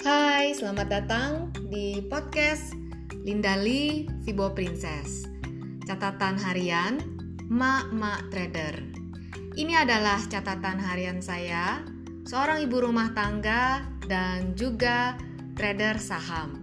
Hai, selamat datang di podcast Lindali Vibo Princess. Catatan harian Mak Mak Trader. Ini adalah catatan harian saya, seorang ibu rumah tangga dan juga trader saham.